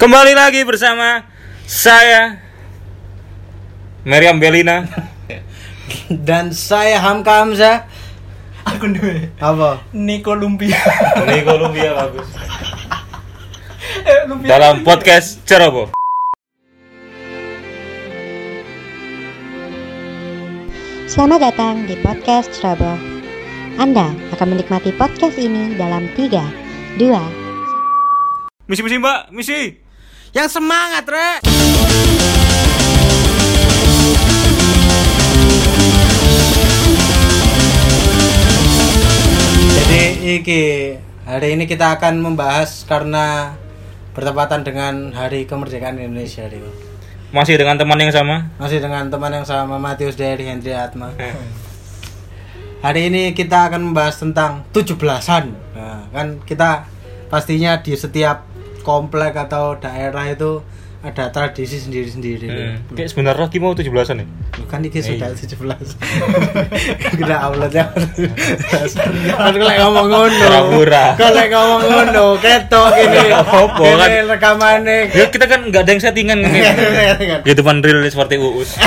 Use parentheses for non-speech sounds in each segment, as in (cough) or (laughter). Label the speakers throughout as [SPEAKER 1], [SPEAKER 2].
[SPEAKER 1] Kembali lagi bersama saya Meriam Belina. (laughs)
[SPEAKER 2] Dan saya Hamka Hamzah
[SPEAKER 3] Aku duwe
[SPEAKER 2] Apa?
[SPEAKER 3] Niko Lumpia.
[SPEAKER 1] Ini Kolumbia bagus.
[SPEAKER 3] eh, Lumpia.
[SPEAKER 1] Dalam podcast Ceroboh.
[SPEAKER 4] Selamat datang di podcast Ceroboh. Anda akan menikmati podcast ini dalam 3, 2,
[SPEAKER 1] Misi misi Mbak, misi.
[SPEAKER 2] Yang semangat, Rek! Jadi iki hari ini kita akan membahas karena bertepatan dengan Hari Kemerdekaan Indonesia, Rio.
[SPEAKER 1] Masih dengan teman yang sama.
[SPEAKER 2] Masih dengan teman yang sama Matius dari Hendri Atma. Hari ini kita akan membahas tentang 17-an. Nah, kan kita pastinya di setiap komplek atau daerah itu ada tradisi sendiri-sendiri.
[SPEAKER 1] Hmm. Kayak sebenarnya Rocky mau 17-an ya?
[SPEAKER 2] Bukan ini sudah
[SPEAKER 1] Iya.
[SPEAKER 2] 17. Kita uploadnya. Kan lek ngomong ngono.
[SPEAKER 1] Pura-pura.
[SPEAKER 2] Kan lek ngomong ngono, ketok ini.
[SPEAKER 1] Apa-apa, kan.
[SPEAKER 2] Ini rekamane.
[SPEAKER 1] Ya kita kan nggak ada yang settingan (laughs) ini. Ya depan real seperti Uus. (laughs)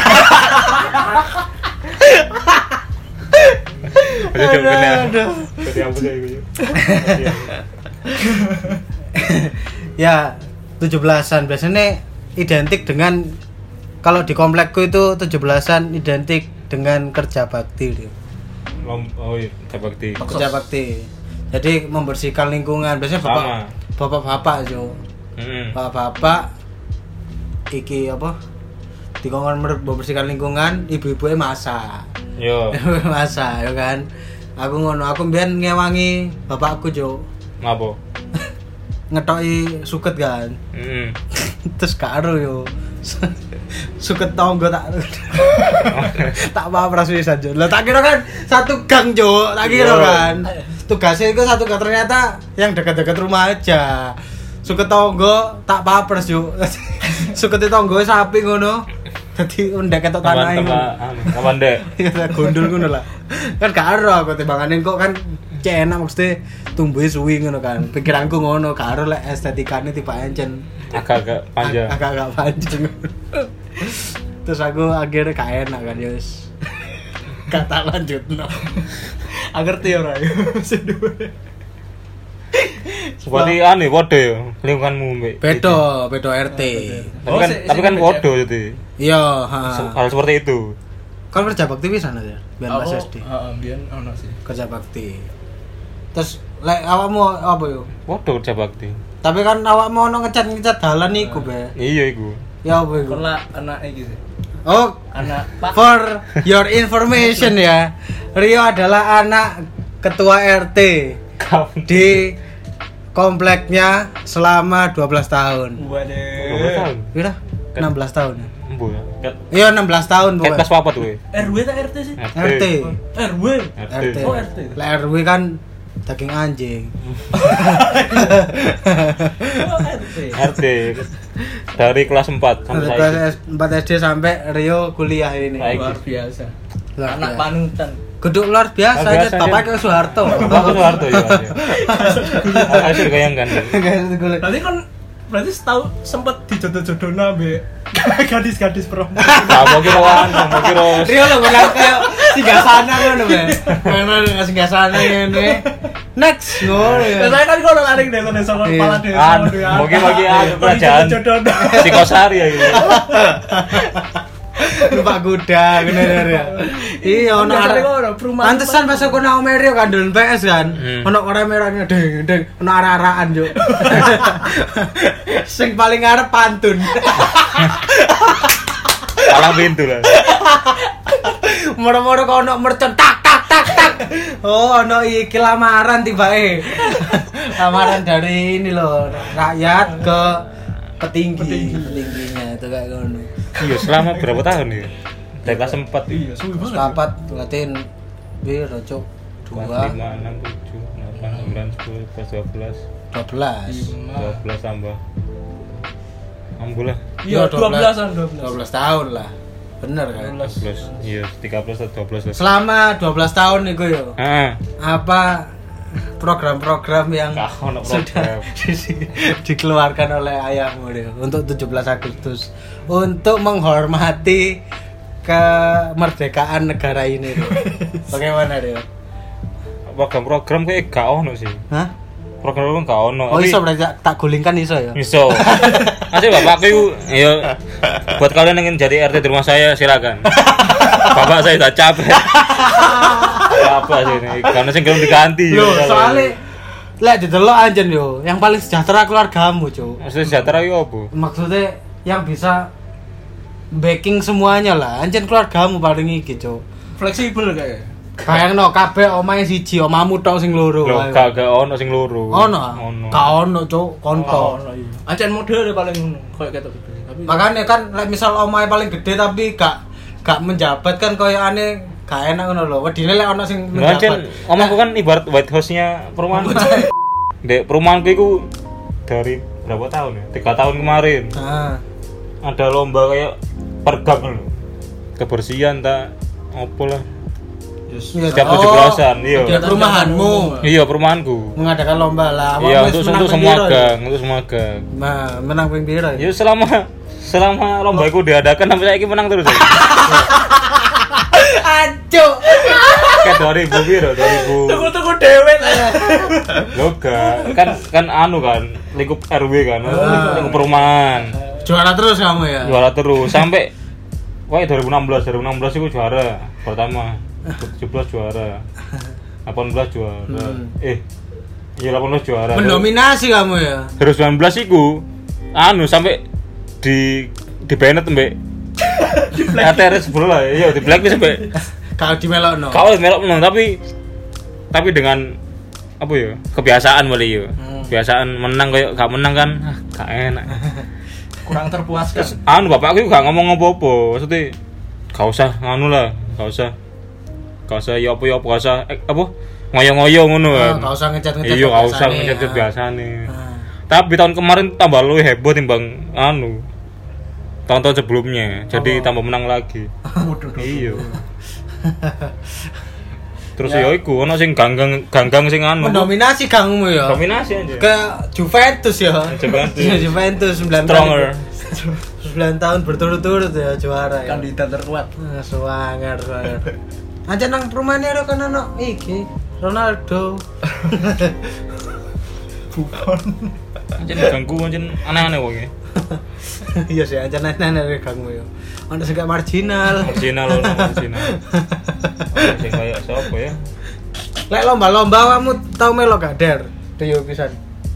[SPEAKER 1] Aduh.
[SPEAKER 2] Aduh.
[SPEAKER 1] Jadi apa sih (laughs) itu?
[SPEAKER 2] Ya 17-an biasanya identik dengan kalau di komplekku itu 17-an identik dengan kerja bakti.
[SPEAKER 1] Lom, oh iya, bakti.
[SPEAKER 2] kerja bakti jadi membersihkan lingkungan biasanya
[SPEAKER 1] Sama.
[SPEAKER 2] bapak bapak-bapak jo
[SPEAKER 1] Hmm.
[SPEAKER 2] bapak-bapak iki apa dikongkon mer- membersihkan lingkungan ibu-ibu masak
[SPEAKER 1] Yo, (laughs)
[SPEAKER 2] masak ya kan aku ngono aku mbiyen ngewangi bapakku jo
[SPEAKER 1] ngapa?
[SPEAKER 2] Ngetoki suket kan.
[SPEAKER 1] Hmm. (laughs)
[SPEAKER 2] terus karo yo. (laughs) Suket tonggo tak (laughs) tak apa prasuwisan jo lah tak kira kan satu gang jo tak kira
[SPEAKER 1] Iya.
[SPEAKER 2] kan. Tugasnya itu satu gang. Ternyata yang dekat-dekat rumah aja. Suket tonggo tak papers jo suket tonggo sapi ngono. Jadi undek ketok tanah ini
[SPEAKER 1] teman teman dek.
[SPEAKER 2] ya gondol ngono lah. Kan karo aku timbanganin kok kan cek enak mesti tumbuh suwi ngono kan pikiranku ngono karo lek estetikane tiba encen
[SPEAKER 1] Agak-agak panjang.
[SPEAKER 2] agak agak panjang terus aku akhirnya gak enak kan ya wis kata lanjut no
[SPEAKER 3] Aku ngerti ya. Duwe.
[SPEAKER 1] Seperti aneh, waduh ya, lingkunganmu mbak.
[SPEAKER 2] bedo bedo RT
[SPEAKER 1] Tapi
[SPEAKER 3] Oh,
[SPEAKER 1] kan,
[SPEAKER 3] si-
[SPEAKER 1] tapi
[SPEAKER 3] si
[SPEAKER 1] kan jadi.
[SPEAKER 2] iya
[SPEAKER 1] Hal seperti itu.
[SPEAKER 2] kalau kerja bakti bisa ya biar mas SD
[SPEAKER 3] heeh biyen ono sih.
[SPEAKER 2] kerja bakti terus lek awakmu apa yo
[SPEAKER 1] Waduh kerja bakti.
[SPEAKER 2] tapi kan awakmu ono ngecat ngecat dalan iku be
[SPEAKER 1] Iya iku.
[SPEAKER 2] ya apa iku
[SPEAKER 3] Kena anak iki sih.
[SPEAKER 2] oh
[SPEAKER 3] Anak Pak
[SPEAKER 2] For your information ya, Rio adalah anak ketua RT di kompleknya selama 12 tahun.
[SPEAKER 1] Berapa
[SPEAKER 3] Waduh.
[SPEAKER 1] tahun?
[SPEAKER 2] Kira 16 tahun?
[SPEAKER 1] Embo ya. Ket
[SPEAKER 2] Iya 16 tahun pokoknya.
[SPEAKER 1] kelas papat gue.
[SPEAKER 3] RW ta RT sih?
[SPEAKER 2] RT.
[SPEAKER 3] RW.
[SPEAKER 2] RT.
[SPEAKER 3] Oh, RT.
[SPEAKER 2] Lah RW kan daging anjing. (laughs)
[SPEAKER 3] RT.
[SPEAKER 1] Dari kelas 4 sampai
[SPEAKER 2] Dari kelas 4 SD sampai Rio kuliah ini.
[SPEAKER 1] Baik.
[SPEAKER 3] Luar biasa.
[SPEAKER 2] Luar
[SPEAKER 3] Anak panutan.
[SPEAKER 2] Geduk luar biasa
[SPEAKER 1] Luar
[SPEAKER 2] aja,
[SPEAKER 1] biasa,
[SPEAKER 2] Bapak ke Soeharto.
[SPEAKER 1] Bapak Soeharto ya. Ayo bayangkan.
[SPEAKER 3] Berarti kan berarti tahu sempet dijodoh-jodoh nabe (laughs) gadis-gadis perempuan.
[SPEAKER 1] Apa kira wan, apa kira
[SPEAKER 2] Rio lo benar kayak singgah sana ngono be. Mana singgah sana ngene. Next ngono ya.
[SPEAKER 3] Biasanya kan kalau lari desa desa
[SPEAKER 2] Iya.
[SPEAKER 3] kepala desa. Ya.
[SPEAKER 1] mungkin-mungkin anu,
[SPEAKER 3] Kalau
[SPEAKER 1] kerajaan.
[SPEAKER 3] dijodoh-jodoh.
[SPEAKER 1] Sikosari ya gitu. (laughs)
[SPEAKER 2] Numpak kuda ngene ya. Iya ono arek.
[SPEAKER 3] perumahan-
[SPEAKER 2] Pantesan pas aku nang Rio kandel PS kan. Ono orang merahnya deng deng ono arah-arahan yo. (laughs) Sing paling ngarep pantun. (laughs)
[SPEAKER 1] Palang pintu lah.
[SPEAKER 2] Moro-moro kok ono mercon tak tak tak tak. Oh, ono iki lamaran tibae. (laughs) lamaran dari ini loh, rakyat ke petinggi, petingginya itu kayak ngono.
[SPEAKER 1] Iya, selama berapa tahun ya? Dari kelas 4
[SPEAKER 3] Iya, suwi banget.
[SPEAKER 2] Papat latin piro cuk?
[SPEAKER 1] Kelas
[SPEAKER 2] Dua,
[SPEAKER 1] 5, 6, 7, 8, 9, 10, kelas 12
[SPEAKER 2] dua belas.
[SPEAKER 1] 12 tambah Ambulah
[SPEAKER 3] Iya, 12-an, 12.
[SPEAKER 2] Dua belas tahun lah. Bener kan?
[SPEAKER 1] 12 Iya, 13 atau 12 lah
[SPEAKER 2] Selama 12 tahun nih yo.
[SPEAKER 1] Ah,
[SPEAKER 2] Apa program-program yang sudah
[SPEAKER 1] program. (laughs)
[SPEAKER 2] di- dikeluarkan oleh ayahmu Rio, untuk 17 Agustus untuk menghormati kemerdekaan negara ini Rio. (laughs) Bagaimana Rio?
[SPEAKER 1] program-program kayak gak ono sih
[SPEAKER 2] Hah?
[SPEAKER 1] program-program gak ono
[SPEAKER 2] Oh iso berarti tak- gulingkan iso ya?
[SPEAKER 1] Iso. (laughs) Masih bapakku itu, ya buat kalian yang ingin jadi RT di rumah saya silakan. Bapak saya sudah capek. Apa sih ini? Karena sih belum diganti.
[SPEAKER 2] Loh,
[SPEAKER 1] ya.
[SPEAKER 2] soalnya lek didelok anjen yo, yang paling sejahtera keluargamu, Cuk.
[SPEAKER 1] maksudnya sejahtera itu apa?
[SPEAKER 2] Maksudnya yang bisa backing semuanya lah. Anjen keluargamu paling iki, Cuk.
[SPEAKER 3] Fleksibel kayak.
[SPEAKER 2] Bayangno kabeh omahe siji, omamu tok sing loro. Ayo.
[SPEAKER 1] gak gak ono sing loro.
[SPEAKER 2] Ono.
[SPEAKER 1] Ono.
[SPEAKER 2] Gak ono, Cuk, konto.
[SPEAKER 3] Oh, iya. Ancen model paling ngono, kayak gitu gitu. Tapi
[SPEAKER 2] Makanya kan lek misal omahe paling gede tapi gak gak menjabat kan koyo aneh gak enak ngono lho. Wedine lek ono sing menjabat.
[SPEAKER 1] omahku kan ibarat white house-nya perumahan. Dek perumahanku itu dari berapa tahun ya? Tiga tahun kemarin.
[SPEAKER 2] Nah,
[SPEAKER 1] Ada lomba kayak pergak loh. Kebersihan tak opo lah.
[SPEAKER 2] iya,
[SPEAKER 1] Setiap
[SPEAKER 2] oh,
[SPEAKER 1] 17-an, iya.
[SPEAKER 2] Di perumahanmu
[SPEAKER 1] Iya, perumahanku.
[SPEAKER 2] mengadakan lomba lah.
[SPEAKER 1] Iya,
[SPEAKER 2] Awakmu
[SPEAKER 1] untuk untuk semua
[SPEAKER 2] ya?
[SPEAKER 1] gang, untuk semua gang.
[SPEAKER 2] Nah, menang ping piro ya?
[SPEAKER 1] Ya selama selama lomba itu diadakan sampai saya menang terus. (laughs)
[SPEAKER 2] Aduh.
[SPEAKER 1] Kayak 2000 piro, 2000.
[SPEAKER 3] tunggu-tunggu dewek lah.
[SPEAKER 1] Lo gak, kan kan anu kan, lingkup RW kan,
[SPEAKER 2] Ah.
[SPEAKER 1] lingkup perumahan.
[SPEAKER 2] Juara terus kamu ya?
[SPEAKER 1] Juara terus sampai Wah 2016, 2016 itu juara pertama 17 juara 18 juara
[SPEAKER 2] Hmm.
[SPEAKER 1] Eh Iya 18 juara
[SPEAKER 2] Mendominasi kamu ya?
[SPEAKER 1] 2019 itu anu sampai di di banned mbek ATR sebelum lah iya di blacklist sampai
[SPEAKER 2] Kalau di melokno.
[SPEAKER 1] kau melok menang tapi tapi dengan apa ya kebiasaan boleh ya
[SPEAKER 2] Hmm.
[SPEAKER 1] kebiasaan menang kayak gak menang kan ah, gak enak (laughs)
[SPEAKER 3] Kurang terpuaskan.
[SPEAKER 1] anu bapakku gak ngomong apa-apa maksudnya gak usah anu lah gak usah gak usah ya apa ya apa gak usah eh, apa ngoyo-ngoyo ngono
[SPEAKER 2] Ah,
[SPEAKER 1] kan
[SPEAKER 2] gak usah ngecat-ngecat
[SPEAKER 1] iya gak usah ngecat
[SPEAKER 2] ah.
[SPEAKER 1] biasa nih tapi tahun kemarin tambah lu heboh timbang anu tahun-tahun sebelumnya jadi tambah menang lagi (laughs)
[SPEAKER 3] Waduh.
[SPEAKER 1] iya (laughs) terus ya iku ono sing ganggang ganggang sing anu
[SPEAKER 2] Mendominasi kamu ya?
[SPEAKER 1] dominasi aja
[SPEAKER 2] Ke Juventus ya? (laughs)
[SPEAKER 1] Juventus.
[SPEAKER 2] Iya, Juventus 9
[SPEAKER 1] stronger
[SPEAKER 2] tahun 9 tahun berturut-turut ya juara ya.
[SPEAKER 3] Kandidat terkuat.
[SPEAKER 2] Ah, swanger. Aja nang rumahnya ada kan ono iki Ronaldo.
[SPEAKER 3] Bukan.
[SPEAKER 1] anjir ganggu anjir aneh-aneh ya
[SPEAKER 2] Iya sih, aja nanya dari kamu ya. Sing gak marginal.
[SPEAKER 1] marginal loh marginal sing kayak siapa ya
[SPEAKER 2] Lek lomba-lomba kamu tau melok gak der? Deyo pisan.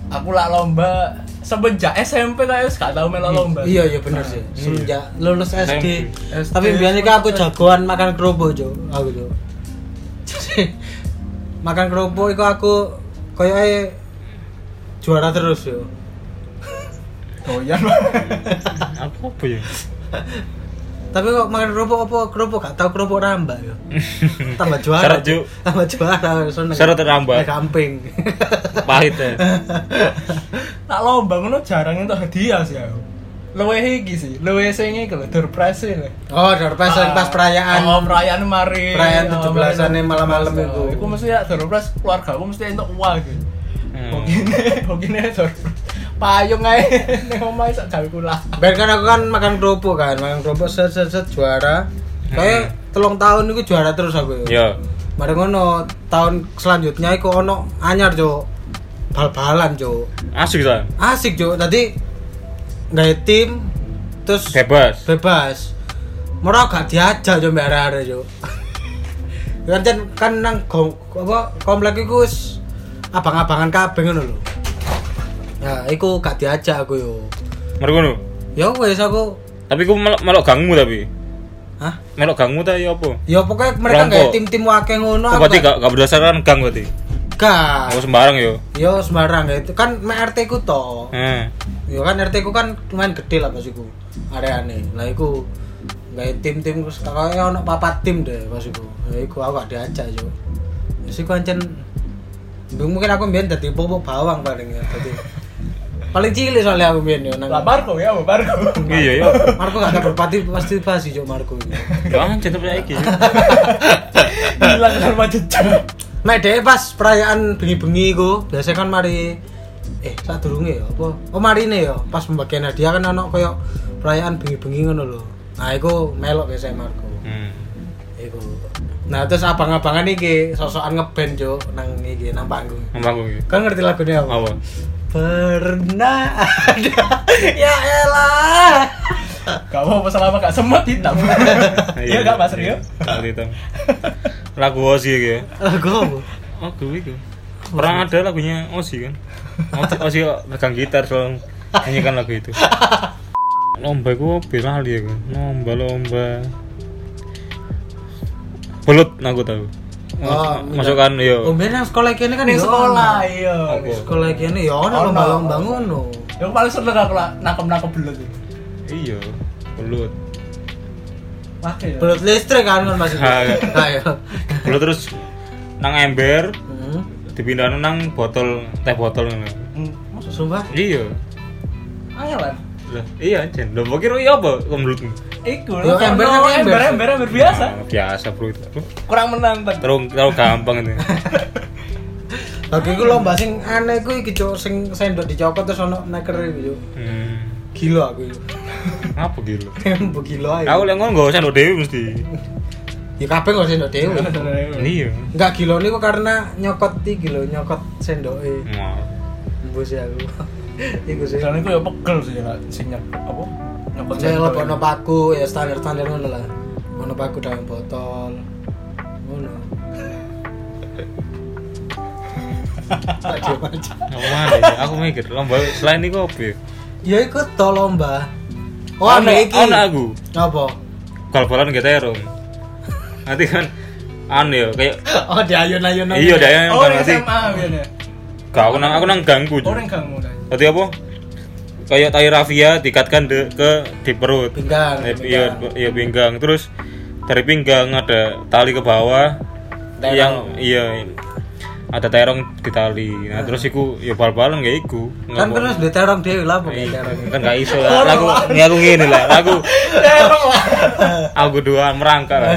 [SPEAKER 3] Aku lah lomba semenjak SMP kayak gak tau melo lomba.
[SPEAKER 2] Iya iya bener sih. Semenjak lulus SD.
[SPEAKER 3] SD.
[SPEAKER 2] Tapi biasanya kan aku jagoan makan kerupuk, Jo. Aku, Jo. Jadi makan kerupuk itu aku koyoke juara terus, yo.
[SPEAKER 3] Doyan. (laughs)
[SPEAKER 1] aku apa ya
[SPEAKER 2] Tapi kok makan kerupuk apa kerupuk gak tau kerupuk rambak yo. Tambah juara.
[SPEAKER 1] Syarat.
[SPEAKER 2] Tambah juara seneng.
[SPEAKER 1] Syarat rambak.
[SPEAKER 2] Nek Kamping.
[SPEAKER 1] pahit ya (laughs)
[SPEAKER 3] Tak lomba ngono jarang entuk hadiah sih aku. Luwih iki sih, sing iki lho, door prize lho.
[SPEAKER 2] oh, door prize
[SPEAKER 3] Ah,
[SPEAKER 2] pas perayaan.
[SPEAKER 3] Oh, perayaan mari.
[SPEAKER 2] Perayaan
[SPEAKER 3] Oh,
[SPEAKER 2] 17-an
[SPEAKER 3] mari.
[SPEAKER 2] malam-malam
[SPEAKER 3] Oh,
[SPEAKER 2] itu.
[SPEAKER 3] Iku mesti ya door prize keluarga aku mesti entuk uang gitu.
[SPEAKER 1] Hmm.
[SPEAKER 3] Begini, (laughs) begini door prize. Payung ae. (laughs) Ning omahe sak gawe kula.
[SPEAKER 2] Ben kan aku kan makan kerupuk kan, makan kerupuk set set set juara. Kayak telung tahun itu juara terus aku.
[SPEAKER 1] ya
[SPEAKER 2] Mari ngono tahun selanjutnya iku ono anyar jo bal-balan jo
[SPEAKER 1] asik kan
[SPEAKER 2] asik jo tadi nggak tim terus
[SPEAKER 1] bebas.
[SPEAKER 2] bebas. Murah gak diajak jo mbak arek jo kan kan nang kom, apa komplek iku wis abang-abangan kabeh ngono lho ya iku gak diajak aku yo
[SPEAKER 1] ngono.
[SPEAKER 2] ya wis aku
[SPEAKER 1] Tapi ku melok melok gangmu tapi.
[SPEAKER 2] hah
[SPEAKER 1] Melok gangmu ta ya apa?
[SPEAKER 2] ya pokoknya mereka nggak tim-tim wakil ngono aku
[SPEAKER 1] berarti gak, gak berdasarkan gang berarti.
[SPEAKER 2] gak
[SPEAKER 1] Aku sembarang yo.
[SPEAKER 2] Yo sembarang ya itu kan RT ku to.
[SPEAKER 1] Eh.
[SPEAKER 2] Yo kan RT ku kan lumayan gede lah pas iku. Areane. Lah iku gawe tim-tim terus kaya ono papat tim deh pas iku. Ya iku aku gak diajak yo. Wis iku ancen mungkin aku mbiyen dadi pupuk bawang paling ya. Dadi paling cilik soalnya aku yo nang.
[SPEAKER 3] Lah Marco ya, Marco.
[SPEAKER 1] Iya yo.
[SPEAKER 2] Marco gak ada berpati pasti pasti yo Marco. iki.
[SPEAKER 1] Gak anjir tapi saiki. (laughs)
[SPEAKER 3] Hilang sama jejak.
[SPEAKER 2] Mek dhewe pas perayaan bengi-bengi iku, biasa kan mari eh sadurunge ya apa? Oh marine ya, pas pembagian hadiah kan ono koyo perayaan bengi-bengi ngono lho. Nah, iku melok biasa Marco.
[SPEAKER 1] Hmm.
[SPEAKER 2] Iku. Nah, terus abang-abangan iki sosokan ngeband yo nang iki nang panggung.
[SPEAKER 1] Ngomong iki.
[SPEAKER 2] Kan ngerti lagunya apa?
[SPEAKER 1] Apa?
[SPEAKER 2] Pernah ada (laughs) ya elah.
[SPEAKER 3] Gak mau apa selama gak semut hitam. (laughs) Iya gak Mas Rio?
[SPEAKER 1] Gak hitam. (laughs) Lagu Ozzy ya.
[SPEAKER 2] Lagu apa?
[SPEAKER 1] Lagu itu. Pernah ada lagunya Ozzy kan. Ozzy, pegang gitar soal nyanyikan lagu itu. Lomba itu bilang dia kan. Lomba lomba. Belut aku tahu.
[SPEAKER 2] Oh,
[SPEAKER 1] Masukkan yo.
[SPEAKER 2] Oh, ben nang sekolah kene kan
[SPEAKER 3] Di
[SPEAKER 2] yo
[SPEAKER 3] sekolah iya.
[SPEAKER 2] Sekolah kene yo ono
[SPEAKER 3] Ono.
[SPEAKER 2] lomba-lomba ngono.
[SPEAKER 3] Yang paling seneng aku lah nangkep-nangkep belut itu.
[SPEAKER 1] Iya. Belut.
[SPEAKER 3] Pakai ya.
[SPEAKER 2] Belut listrik kan kan maksudnya.
[SPEAKER 1] Iya.
[SPEAKER 2] Ayo.
[SPEAKER 1] Belut terus nang ember
[SPEAKER 2] Hmm.
[SPEAKER 1] dipindahin nang botol teh botol ngono.
[SPEAKER 3] Hmm, maksud
[SPEAKER 2] Sumpah.
[SPEAKER 1] Iya.
[SPEAKER 3] angelan.
[SPEAKER 1] Lah, iya Jen. Lho kira iya apa kemelut?
[SPEAKER 3] Iku kan
[SPEAKER 2] ember kan ember.
[SPEAKER 3] ember ember ember biasa.
[SPEAKER 1] Nah, biasa bro itu.
[SPEAKER 3] Kurang menantang.
[SPEAKER 1] Terus terlalu gampang itu. (laughs)
[SPEAKER 2] Lagi ku lomba sing aneh ku iki cuk sing sendok dicokot terus ono neker iki cuk.
[SPEAKER 1] Hmm.
[SPEAKER 2] Gila aku itu.
[SPEAKER 1] Ngapa gitu? (laughs)
[SPEAKER 2] Mbok gila ae.
[SPEAKER 1] Aku lek ngono gak usah dewe mesti.
[SPEAKER 2] Ya kabeh kok sendok dhewe.
[SPEAKER 1] Iya.
[SPEAKER 2] Enggak gila niku karena nyokot iki lho, nyokot sendoke.
[SPEAKER 1] Wah.
[SPEAKER 2] Mbus ya aku. Iku sih.
[SPEAKER 3] Soalnya aku ya pegel sih ya, sing nyek apa? Nyokot
[SPEAKER 2] Saya
[SPEAKER 3] sendok.
[SPEAKER 2] lebokno paku ya standar-standar ngono lah. Ono paku dalam botol. Ngono. (laughs)
[SPEAKER 1] Ya? Aku mikir lomba selain itu apa ya?
[SPEAKER 2] Ya ikut to lomba. Oh,
[SPEAKER 1] Ono-
[SPEAKER 2] ada iki.
[SPEAKER 1] ono aku.
[SPEAKER 2] Apa?
[SPEAKER 1] Bal-balan Rom. Nanti kan aneh ya, kayak
[SPEAKER 2] Oh, diayun-ayun.
[SPEAKER 1] iya ya
[SPEAKER 3] Oh,
[SPEAKER 1] kan nanti
[SPEAKER 3] SMA
[SPEAKER 1] aku nang aku nang ganggu
[SPEAKER 3] Oh, kamu dah.
[SPEAKER 1] Tadi apa? Kayak tali rafia dikatkan de, ke di perut.
[SPEAKER 2] Pinggang,
[SPEAKER 1] Eh,
[SPEAKER 2] pinggang.
[SPEAKER 1] Iya, iya pinggang. Terus dari pinggang ada tali ke bawah
[SPEAKER 2] Terong.
[SPEAKER 1] yang iya ada terong di tali. Nah, terus iku ya bal-balan kayak iku.
[SPEAKER 2] Kan terus diterong dhewe lah pokoknya
[SPEAKER 1] Iya,
[SPEAKER 2] terong.
[SPEAKER 1] kan gak iso lah. Aku ini aku ngene lah. Aku (laughs) aku dua merangkak lah.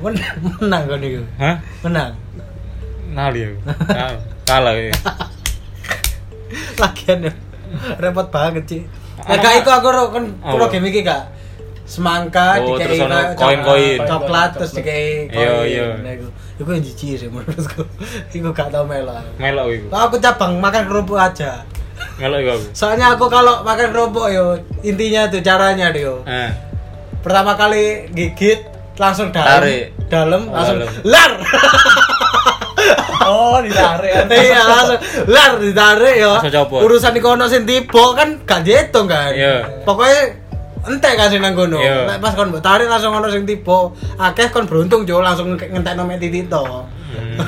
[SPEAKER 2] Men- (laughs) Menang kan itu.
[SPEAKER 1] Hah?
[SPEAKER 2] Menang.
[SPEAKER 1] Nali aku. (laughs) Kalah- ya. (laughs)
[SPEAKER 2] Lagian ya. Repot banget sih. Nah, gak iku aku kan kulo game iki gak semangka
[SPEAKER 1] Oh, koin-koin.
[SPEAKER 2] coklat, terus dikei
[SPEAKER 1] Iya,
[SPEAKER 2] koin.
[SPEAKER 1] iya.
[SPEAKER 2] Iku iku yang jijik sih menurutku. (laughs) Iku gak tau melo. aku.
[SPEAKER 1] Melok iku.
[SPEAKER 2] Aku cabang makan kerupuk aja.
[SPEAKER 1] Melok iku aku.
[SPEAKER 2] Soalnya aku kalau makan kerupuk yo intinya tuh caranya yo.
[SPEAKER 1] Eh.
[SPEAKER 2] Pertama kali gigit langsung dalam,
[SPEAKER 1] Tarik.
[SPEAKER 2] dalam langsung
[SPEAKER 1] dalam.
[SPEAKER 2] lar. (laughs)
[SPEAKER 3] Oh, ditarik. (laughs)
[SPEAKER 2] iya langsung lar ditarik
[SPEAKER 1] copot.
[SPEAKER 2] Urusan di kono sing tiba kan gak dihitung kan.
[SPEAKER 1] Iya.
[SPEAKER 2] Pokoknya entek kasih nang kono.
[SPEAKER 1] Iya.
[SPEAKER 2] Nek pas kon mbok tarik langsung ono sing tiba. Akeh kon beruntung jo langsung ngentekno mek titik to.
[SPEAKER 1] Hmm.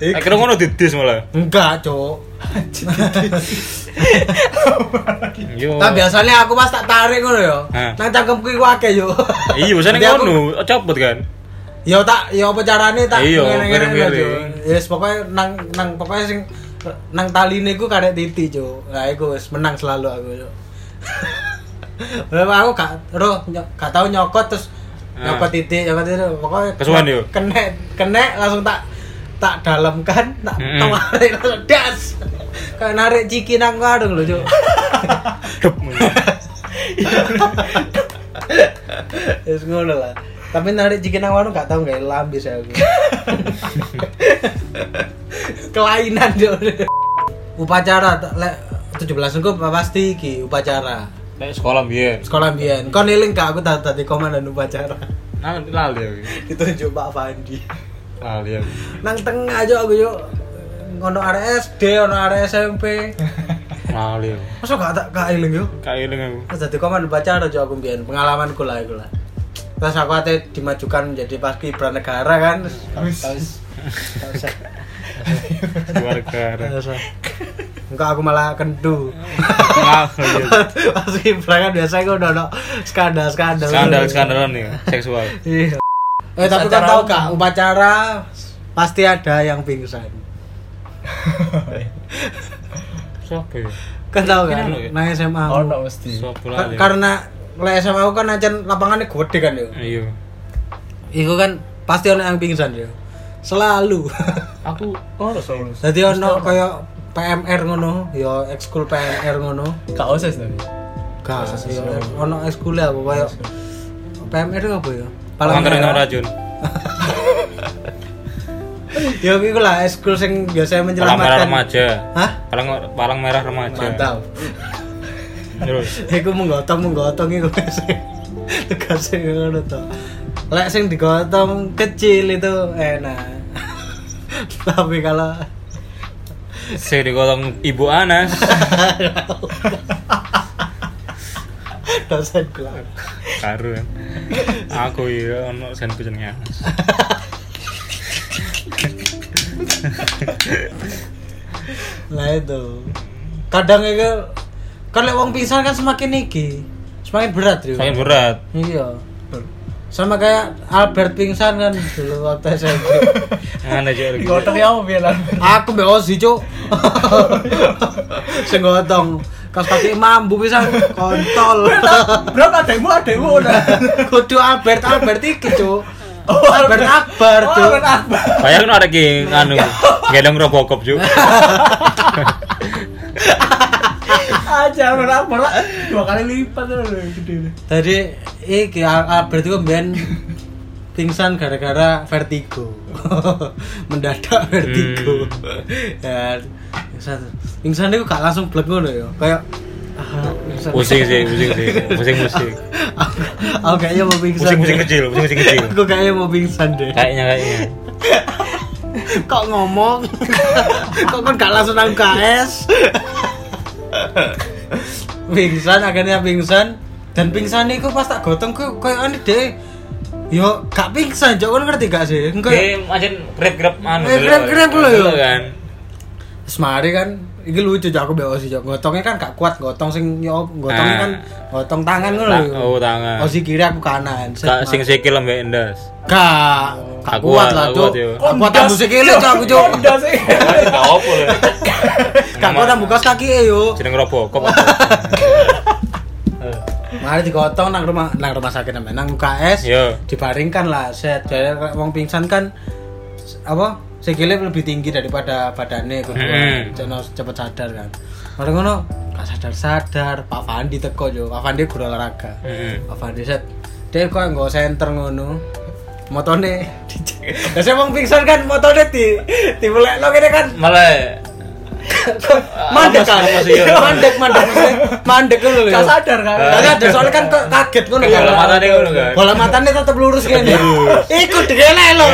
[SPEAKER 1] (laughs) Akhirnya ngono didis malah.
[SPEAKER 2] Enggak, Cuk. (laughs)
[SPEAKER 1] Yo.
[SPEAKER 2] Nah, biasanya aku pas tak tarik ngono yo. Nang cangkemku iku akeh yo.
[SPEAKER 1] Iya, biasanya ngono, copot kan.
[SPEAKER 2] Yo tak yo apa carane tak
[SPEAKER 1] Iya,
[SPEAKER 2] aja. Yes, pokoknya nang nang pokoknya sing nang taline iku karek titik, Cuk. Lah iku wis menang selalu aku, Cuk. (laughs) Aku gak roh gak tau nyokot terus
[SPEAKER 1] Ah.
[SPEAKER 2] nyokot titik, nyokot titik pokoknya
[SPEAKER 1] Kesuwen yo?
[SPEAKER 2] Kena kena langsung tak tak dalamkan, tak
[SPEAKER 1] Mm-mm.
[SPEAKER 2] tarik langsung das. Kayak narik ciki nang warung lho, Cuk. (laughs) (laughs) Wis ngono lah. Tapi narik ciki nang warung gak tau gak lambis aku. (laughs) Kelainan yo. Upacara lek 17 engko pasti iki upacara.
[SPEAKER 1] Nek sekolah biyen.
[SPEAKER 2] Sekolah mbiyen. Kon eling gak aku tadi tadi komandan upacara.
[SPEAKER 1] Nah, lali aku.
[SPEAKER 2] Ditunjuk Pak Fandi.
[SPEAKER 1] Lali aku.
[SPEAKER 2] Nang tengah aja aku yo. Ono arek SD, ono arek SMP.
[SPEAKER 1] Lali aku.
[SPEAKER 2] Masa gak tak gak eling yo?
[SPEAKER 1] Kayak eling aku.
[SPEAKER 2] Terus dadi komandan upacara aja aku mbiyen, pengalamanku lah iku lah. Terus aku ate dimajukan menjadi paskibra negara kan. Terus.
[SPEAKER 1] Keluarga.
[SPEAKER 2] Enggak aku malah kendu.
[SPEAKER 1] Iya.
[SPEAKER 2] Pas kibra kan biasanya aku udah ono skandal-skandal.
[SPEAKER 1] Skandal-skandalan nih, seksual.
[SPEAKER 2] Iya. Eh tapi kan tahu gak upacara pasti ada yang pingsan.
[SPEAKER 1] Siapa ya?
[SPEAKER 2] Kan tahu kan?
[SPEAKER 1] Kenapa ya?
[SPEAKER 2] Nah SMA.
[SPEAKER 3] mesti.
[SPEAKER 2] Ka-
[SPEAKER 1] lali?
[SPEAKER 2] karena oleh SMA aku kan aja lapangannya gede kan yo.
[SPEAKER 1] Iya.
[SPEAKER 2] Iku kan pasti ono yang pingsan ya. Selalu.
[SPEAKER 1] Aku oh soalnya.
[SPEAKER 2] Dadi ono kaya PMR ngono, ya ekskul PMR ngono.
[SPEAKER 3] Gak osis tapi.
[SPEAKER 2] Gak, ya ono ekskul aku kaya PMR itu apa ya?
[SPEAKER 1] Palang
[SPEAKER 2] merah.
[SPEAKER 1] racun. (laughs)
[SPEAKER 2] Ya iku lah ekskul sing biasa
[SPEAKER 1] Palang merah remaja.
[SPEAKER 2] Hah?
[SPEAKER 1] Palang palang merah remaja.
[SPEAKER 2] Mantap. (laughs)
[SPEAKER 1] Terus. (laughs)
[SPEAKER 2] Iku menggotong menggotong iku sing (laughs) tugasnya ngono to. Lek sing digotong kecil itu enak. (laughs) Tapi kalau
[SPEAKER 1] Saya digotong Ibu Anas.
[SPEAKER 2] dosen kelas
[SPEAKER 1] Karu kan. Aku iya ono sen jenenge Anas.
[SPEAKER 2] Lah itu. Kadang itu kan lek wong pingsan kan semakin iki, semakin berat, Rio.
[SPEAKER 1] Semakin berat.
[SPEAKER 2] Iya. Sama kayak Albert pingsan kan dulu waktu SMP.
[SPEAKER 1] Ngene aja lagi.
[SPEAKER 3] Gotong ya apa biar
[SPEAKER 2] Aku mbek Ozi, Cuk. (laughs) Sing gotong kas kaki mambu pisan kontol.
[SPEAKER 3] Bro adekmu adekmu udah. (laughs)
[SPEAKER 2] Kudu Albert Albert iki, Cuk. (laughs)
[SPEAKER 3] Oh,
[SPEAKER 2] Albert Akbar,
[SPEAKER 3] Oh,
[SPEAKER 2] Cuk.
[SPEAKER 3] Albert Akbar.
[SPEAKER 1] Kayak kan ada ki anu gelong Robocop juga.
[SPEAKER 3] Aja Akbar lah. Dua kali lipat loh gede.
[SPEAKER 2] Tadi iki Al- Albert itu ben pingsan gara-gara vertigo. (laughs) Mendadak vertigo. Dan (laughs) pingsan. Pingsan itu gak langsung blek ngono ya. Kayak ah.
[SPEAKER 1] Pusing sih, pusing sih. (laughs) Pusing pusing.
[SPEAKER 2] aku, kayaknya mau pingsan.
[SPEAKER 1] Pusing pusing
[SPEAKER 2] deh.
[SPEAKER 1] kecil, pusing pusing kecil.
[SPEAKER 2] Aku kayaknya mau pingsan deh.
[SPEAKER 1] Kayaknya kayaknya.
[SPEAKER 2] Kok ngomong? Kok kan gak langsung nang KS? (laughs) pingsan akhirnya pingsan dan pingsan itu pas tak gotong kok kayak aneh deh yo gak pingsan jauh kan ngerti gak sih engko
[SPEAKER 1] Oke, macam grab-grab anu.
[SPEAKER 2] Eh, grab-grab lho, yo.
[SPEAKER 1] kan.
[SPEAKER 2] semari kan iki lucu Cok, aku bawa sih Cok. gotongnya kan gak kuat gotong sing yo gotongnya
[SPEAKER 1] Ah.
[SPEAKER 2] kan gotong tangan ngono
[SPEAKER 1] Ta-
[SPEAKER 2] lho
[SPEAKER 1] oh, tangan.
[SPEAKER 2] oh si kiri aku kanan
[SPEAKER 1] Kak sing sikil ambek endas.
[SPEAKER 2] gak gak
[SPEAKER 1] Gak
[SPEAKER 2] kuat lah
[SPEAKER 1] gak
[SPEAKER 2] Cok gak kuat ambu sikile Cok aku Cok
[SPEAKER 3] Udah sih.
[SPEAKER 1] Enggak apa lho.
[SPEAKER 2] gak kuat ambu kaos kaki e yo
[SPEAKER 1] Jeneng Robocop. (laughs)
[SPEAKER 2] Mari digotong nang rumah nang rumah sakit namanya nang UKS.
[SPEAKER 1] Yo.
[SPEAKER 2] Dibaringkan lah set. Jadi wong pingsan kan apa? Sikile lebih tinggi daripada badannya kudu
[SPEAKER 1] Hmm.
[SPEAKER 2] hmm. cepet sadar kan. Mari ngono gak sadar-sadar Pak Fandi teko yo. Pak Fandi guru olahraga.
[SPEAKER 1] Heeh.
[SPEAKER 2] Pak Fandi set. Dia kok nggak center ngono. Motone Biasanya (laughs) wong pingsan kan motone di di lo kene kan
[SPEAKER 1] Malah (laughs)
[SPEAKER 2] mandek kan.
[SPEAKER 1] Iya. (laughs)
[SPEAKER 2] Mandek mandek mandek lho.
[SPEAKER 3] Gak sadar kan.
[SPEAKER 2] Gak sadar soalnya kan kaget ngono kan.
[SPEAKER 1] Bola matanya ngono kan.
[SPEAKER 2] Bola matanya tetep lurus gini.
[SPEAKER 1] Lurus.
[SPEAKER 2] Iku degele lho.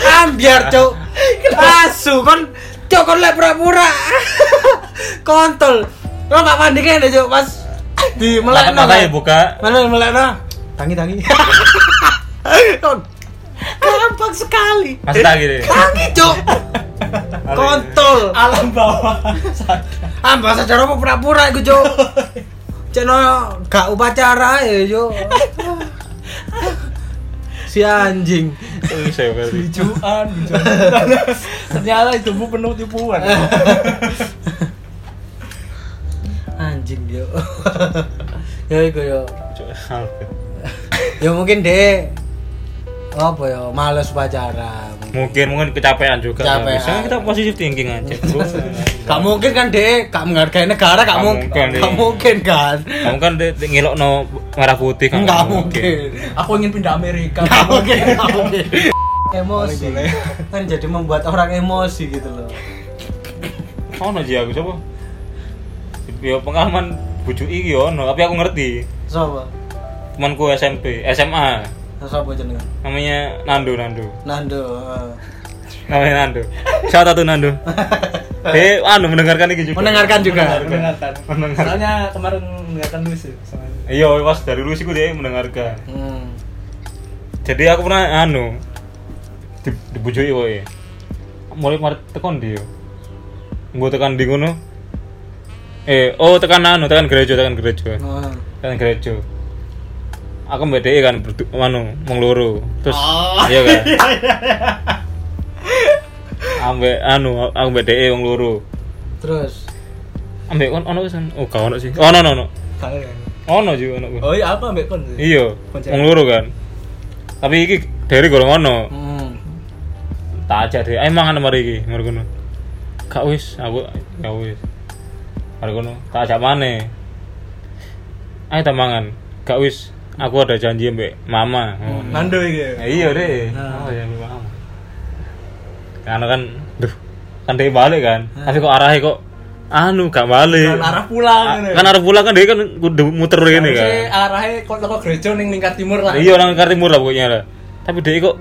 [SPEAKER 1] Kan.
[SPEAKER 2] Ambiar, Cuk. Asu kon Cuk kon lek pura-pura. (laughs) Kontol. Lo Pak Pandi kene, Cuk, pas di melekno.
[SPEAKER 1] matanya
[SPEAKER 2] kan.
[SPEAKER 1] buka.
[SPEAKER 2] Mana melekno? Tangi tangi. (laughs) Kon gampang sekali.
[SPEAKER 1] Masih lagi deh.
[SPEAKER 2] Tangi, Cuk. (laughs) Kontol.
[SPEAKER 3] Alam bawah.
[SPEAKER 2] Ah, bahasa cara apa pura-pura iku, Cuk. Ceno gak upacara ya, Cuk. Si anjing.
[SPEAKER 1] Bisa ya.
[SPEAKER 3] Bijuan, bijuan. Ternyata hidupmu penuh tipuan.
[SPEAKER 2] Anjing dia. ya iku yo. Ya mungkin deh apa ya males upacara.
[SPEAKER 1] Mungkin mungkin kecapean juga.
[SPEAKER 2] Kecapean.
[SPEAKER 1] Kita positif thinking aja. Bro. (laughs)
[SPEAKER 2] Gak mungkin kan deh, gak menghargai negara, gak
[SPEAKER 1] Gak
[SPEAKER 2] mungkin,
[SPEAKER 1] mungkin,
[SPEAKER 2] gak
[SPEAKER 1] Dek.
[SPEAKER 2] mungkin kan,
[SPEAKER 1] Kamu kan de- de- ngelokno merah putih kan.
[SPEAKER 2] nggak mungkin,
[SPEAKER 3] Aku ingin pindah Amerika.
[SPEAKER 2] nggak mungkin, nggak mungkin. Emosi, kan jadi membuat orang emosi gitu loh.
[SPEAKER 1] Ono sih aku coba. Ya pengalaman bujuk iki ono, tapi aku ngerti.
[SPEAKER 2] Siapa?
[SPEAKER 1] Temanku SMP, SMA.
[SPEAKER 2] Siapa jenengan?
[SPEAKER 1] Namanya Nando Nando.
[SPEAKER 2] Nando.
[SPEAKER 1] Namanya Nando. Siapa tahu Nando? Eh, anu mendengarkan ini juga.
[SPEAKER 2] Mendengarkan juga.
[SPEAKER 3] Mendengarkan.
[SPEAKER 1] Mendengarkan.
[SPEAKER 3] Soalnya kemarin mendengarkan lu sih. soalnya.
[SPEAKER 1] Iya, pas dari sih gue dia mendengarkan.
[SPEAKER 2] Hmm.
[SPEAKER 1] Jadi aku pernah anu di dibujuki kowe. Mulai kemarin tekan dia. Gue tekan di ngono. Eh, oh tekan anu, tekan gereja, tekan gereja.
[SPEAKER 2] Oh.
[SPEAKER 1] Tekan gereja. Aku mbak DE kan berdu, anu, mengluru. Terus
[SPEAKER 2] Oh.
[SPEAKER 1] iya kan. (laughs) Ambek anu, aku mbak DE wong loro.
[SPEAKER 2] Terus
[SPEAKER 1] Ambek kon ono kan? Oh, gak ono sih. Oh, ono ono. ono. Ono juga ono.
[SPEAKER 3] Oh iya apa ambek kon?
[SPEAKER 1] Iya, wong loro kan. Tapi iki dari gorong ono.
[SPEAKER 2] Hmm.
[SPEAKER 1] Tak ajak deh. Ayo mangan mari iki, mari kono. Gak wis, aku gak wis. Mari kono, tak ajak maneh. Ayo ta mangan. Gak wis, aku ada janji mbek mama. Ngono.
[SPEAKER 3] Nando iki.
[SPEAKER 1] Ya, iya deh.
[SPEAKER 2] Nah.
[SPEAKER 1] Oh ya mama. Karena kan, duh, kan dia balik kan. Tapi kok arahnya kok anu gak balik.
[SPEAKER 3] Kan arah pulang
[SPEAKER 1] Ah,
[SPEAKER 3] ngene.
[SPEAKER 1] kan arah pulang kan dia kan kudu muter ini kan.
[SPEAKER 3] Arahnya kok teko gereja ning lingkar timur lah.
[SPEAKER 1] Iya orang Jakarta Timur lah pokoknya lah. Tapi dia kok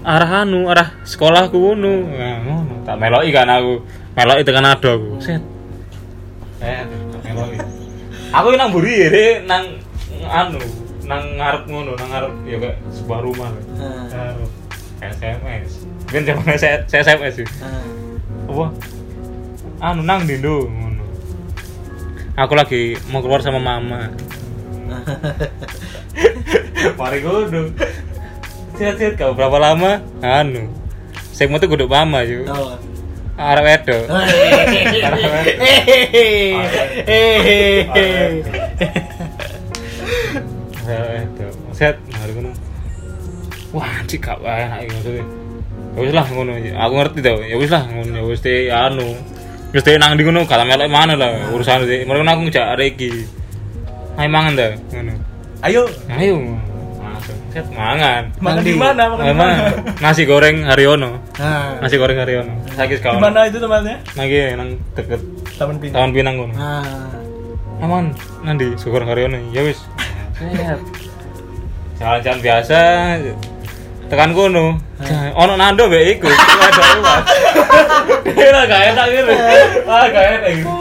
[SPEAKER 1] arah anu, arah sekolahku. Nah, ngono. Tak meloki kan aku. Meloki tekan ado aku. Set. Eh, tak meloki. Aku nang buri ya, nang anu, nang ngarep ngono, nang ngarep ya kayak sebuah rumah.
[SPEAKER 2] Nah.
[SPEAKER 1] SMS. Kan zaman saya saya SMS sih.
[SPEAKER 2] Nah.
[SPEAKER 1] Apa? Anu nang dindo ngono. Aku lagi mau keluar sama mama. (laughs) Mari kudu. Siap-siap kau berapa lama? Anu. Saya mau tuh kudu mama yuk.
[SPEAKER 2] Oh.
[SPEAKER 1] Arab edo. Arab Wah, cik gak enak iki maksudnya. Ya wis lah ngono. Aku ngerti tau. Ya wis lah ngono. Ya wis teh anu. Wis teh nang ndi ngono gak melok mana lah urusan. Mari kono aku ngejak arek iki. Ayo mangan ta ngono.
[SPEAKER 3] Ayo,
[SPEAKER 1] Ayo. Set mangan.
[SPEAKER 3] makan di mana? Makan di mana?
[SPEAKER 1] nasi goreng Haryono.
[SPEAKER 2] Nah.
[SPEAKER 1] Nasi goreng Haryono. Sakit
[SPEAKER 3] Di
[SPEAKER 1] kawan.
[SPEAKER 3] mana itu tempatnya?
[SPEAKER 1] Lagi nang deket
[SPEAKER 3] Taman Pinang.
[SPEAKER 1] Taman Pinang ngono.
[SPEAKER 2] Nah.
[SPEAKER 1] Aman, nanti syukur Haryono. Ya wis. (laughs) Jalan-jalan biasa. Tekan kono. Ono nando mbek iku. Ada. (laughs) Kira gak enak gitu. Ah, gak enak gitu.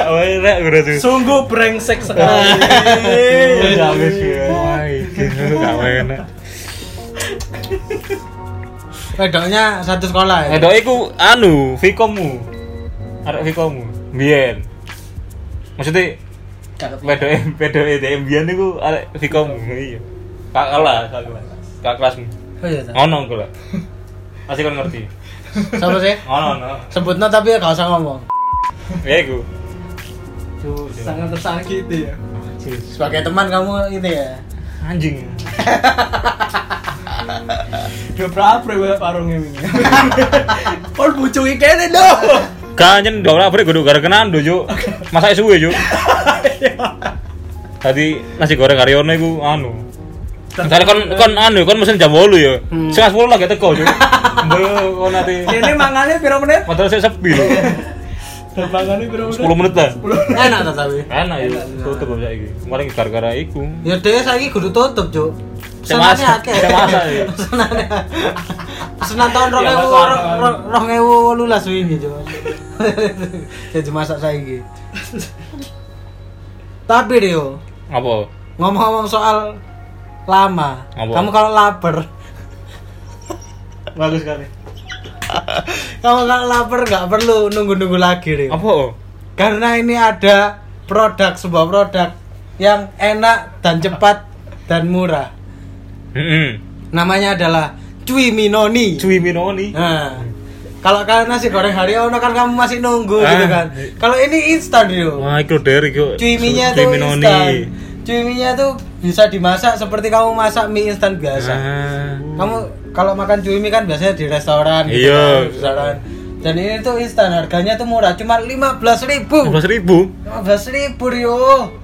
[SPEAKER 1] Gak enak berarti.
[SPEAKER 3] Sungguh brengsek sekali. (laughs)
[SPEAKER 1] Ya wis ya. Gak enak.
[SPEAKER 2] Wedoknya satu sekolah ya.
[SPEAKER 1] Edok iku anu, Vikomu. Arek Vikomu. Biyen. Maksudnya wedoke wedoke (laughs) DM biyen niku arek Vikomu. Iya. Kak kelas, kak kelas. Kak kelasmu.
[SPEAKER 2] Oh iya. ta.
[SPEAKER 1] Ono aku lah. Masih kan ngerti.
[SPEAKER 2] Siapa sih?
[SPEAKER 1] Ono, ono.
[SPEAKER 2] Sebutnya tapi gak usah ngomong.
[SPEAKER 1] Ya iku.
[SPEAKER 3] Sangat tersakiti ya.
[SPEAKER 2] Sebagai teman kamu ini ya.
[SPEAKER 1] Anjing.
[SPEAKER 3] Dia berapa ya parungnya ini? Pol (laughs) bucungi kene dong.
[SPEAKER 1] Kanyen dong lah, kudu gara kenan do, Juk. (laughs) Masak suwe, Juk. Tadi (laughs) nasi goreng Haryono iku anu. Misalnya kon kon anu kon mesen jam 8 ya.
[SPEAKER 2] Hmm.
[SPEAKER 1] Setengah 10 lagi teko. (laughs) Mbok kon nanti
[SPEAKER 3] Ini mangannya piro menit?
[SPEAKER 1] Padahal saya sepi lho.
[SPEAKER 3] Piro menit?
[SPEAKER 1] 10 menit lah.
[SPEAKER 2] Enak ta tapi.
[SPEAKER 1] Enak ya, tutup kok saiki. Kemarin gara-gara iku.
[SPEAKER 2] Ya dhewe saiki kudu tutup, Cuk.
[SPEAKER 1] Masak,
[SPEAKER 2] akeh.
[SPEAKER 1] masak, ya. (laughs)
[SPEAKER 2] Pesenannya. Pesenan tahun (laughs)
[SPEAKER 3] Ya,
[SPEAKER 2] 2000 2018 wingi, Cuk. Jadi masak saiki. Tapi Rio,
[SPEAKER 1] Apa?
[SPEAKER 2] ngomong-ngomong soal lama,
[SPEAKER 1] Apa?
[SPEAKER 2] kamu kalau lapar,
[SPEAKER 1] Bagus sekali.
[SPEAKER 2] kamu kalau lapar nggak perlu nunggu-nunggu lagi, Rio.
[SPEAKER 1] Apa?
[SPEAKER 2] Karena ini ada produk sebuah produk yang enak dan cepat dan murah.
[SPEAKER 1] Heeh.
[SPEAKER 2] Namanya adalah Cui Minoni.
[SPEAKER 1] Cuy Minoni.
[SPEAKER 2] Nah, kalau kalian nasi goreng Haryono kan kamu masih nunggu
[SPEAKER 1] Ah.
[SPEAKER 2] gitu kan. Kalau ini instan Rio.
[SPEAKER 1] Wah, iku dari iku.
[SPEAKER 2] Cui mie-nya
[SPEAKER 1] Cuy
[SPEAKER 2] tuh
[SPEAKER 1] Minoni.
[SPEAKER 2] instan. Cui mie-nya tuh bisa dimasak seperti kamu masak mie instan biasa.
[SPEAKER 1] Ah.
[SPEAKER 2] Kamu kalau makan cui mie kan biasanya di restoran gitu
[SPEAKER 1] Iya.
[SPEAKER 2] kan, restoran. Dan ini tuh instan, harganya tuh murah, cuma 15.000 ribu.
[SPEAKER 1] 15 ribu.
[SPEAKER 2] 15 ribu Rio.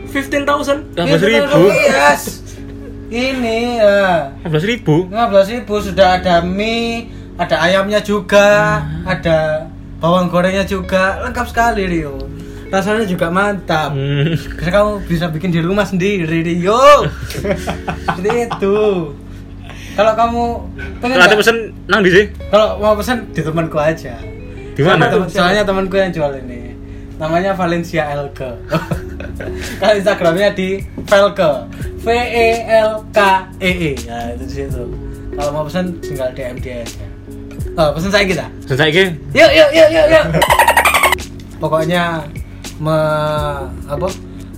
[SPEAKER 3] 15.000.
[SPEAKER 1] 15 ribu.
[SPEAKER 2] Yes. Ini ya.
[SPEAKER 1] 15 ribu.
[SPEAKER 2] 15 ribu sudah ada mie, ada ayamnya juga, ada bawang gorengnya juga, lengkap sekali Rio. Rasanya juga mantap.
[SPEAKER 1] Hmm.
[SPEAKER 2] Bisa kamu bisa bikin di rumah sendiri Rio. (laughs) Seperti itu. Kalau kamu pengen nggak?
[SPEAKER 1] pesen nang di sih.
[SPEAKER 2] kalau mau pesan di temanku aja.
[SPEAKER 1] Di mana?
[SPEAKER 2] Soalnya temen- Soalnya temanku yang jual ini. Namanya Valencia Elke. (laughs) Kalau Instagramnya di Velke. V E L K E E. Nah, itu di situ. Kalau mau pesan tinggal DM dia aja. Oh, pesan saya kita.
[SPEAKER 1] Sen saiki
[SPEAKER 2] Yuk, yuk, yuk, yuk, yuk. Pokoknya me, apa?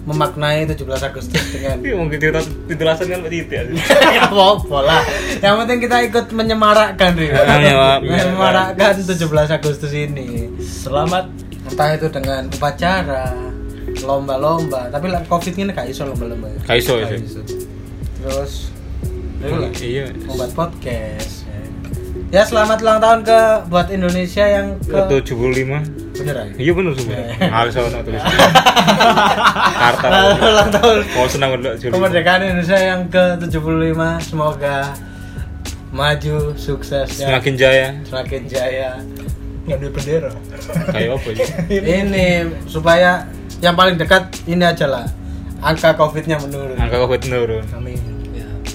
[SPEAKER 2] memaknai 17 Agustus dengan
[SPEAKER 1] Iya mungkin kita titulasan kan tidak.
[SPEAKER 2] ya apa lah. Yang penting kita ikut menyemarakkan Rio.
[SPEAKER 1] Ya,
[SPEAKER 2] menyemarakkan 17 Agustus ini.
[SPEAKER 3] Selamat
[SPEAKER 2] Entah itu dengan upacara, lomba-lomba, tapi lah Covid ini gak iso lomba-lomba. ya.
[SPEAKER 1] Gak iso, iso.
[SPEAKER 2] Terus.
[SPEAKER 1] Iya.
[SPEAKER 2] Membuat podcast. Ya selamat ulang tahun ke buat Indonesia yang ke
[SPEAKER 1] Ke 75.
[SPEAKER 2] Beneran.
[SPEAKER 1] Iya bener semua. Harus ono tulis. Karta.
[SPEAKER 2] ulang tahun
[SPEAKER 1] Mau senang Juli.
[SPEAKER 2] kemerdekaan Indonesia yang ke-75 semoga maju sukses ya.
[SPEAKER 1] Semakin jaya.
[SPEAKER 2] semakin jaya
[SPEAKER 3] nggak ada bendera
[SPEAKER 1] Kayak apa ya? (laughs)
[SPEAKER 2] ini supaya yang paling dekat ini aja lah angka covidnya menurun
[SPEAKER 1] Angka Covid menurun.
[SPEAKER 3] amin.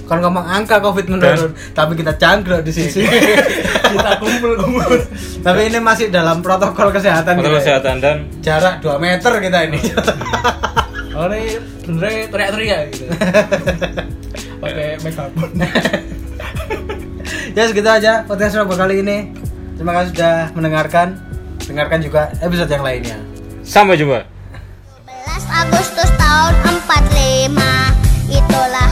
[SPEAKER 2] Kan ngomong angka covid menurun tapi kita cangkruk di sini. (laughs)
[SPEAKER 3] Kita kumpul kumpul
[SPEAKER 2] tapi ini masih dalam protokol kesehatan
[SPEAKER 1] Protokol
[SPEAKER 2] kita ya.
[SPEAKER 1] kesehatan dan?
[SPEAKER 2] Jarak 2 meter kita ini.
[SPEAKER 3] Oh ini benernya teriak-teriak gitu. (laughs) Pakai megafon (laughs)
[SPEAKER 2] ya segitu aja podcast Robo kali ini. Terima kasih sudah mendengarkan. Dengarkan juga episode yang lainnya.
[SPEAKER 1] Sampai jumpa.
[SPEAKER 5] 11 Agustus tahun 45 Itulah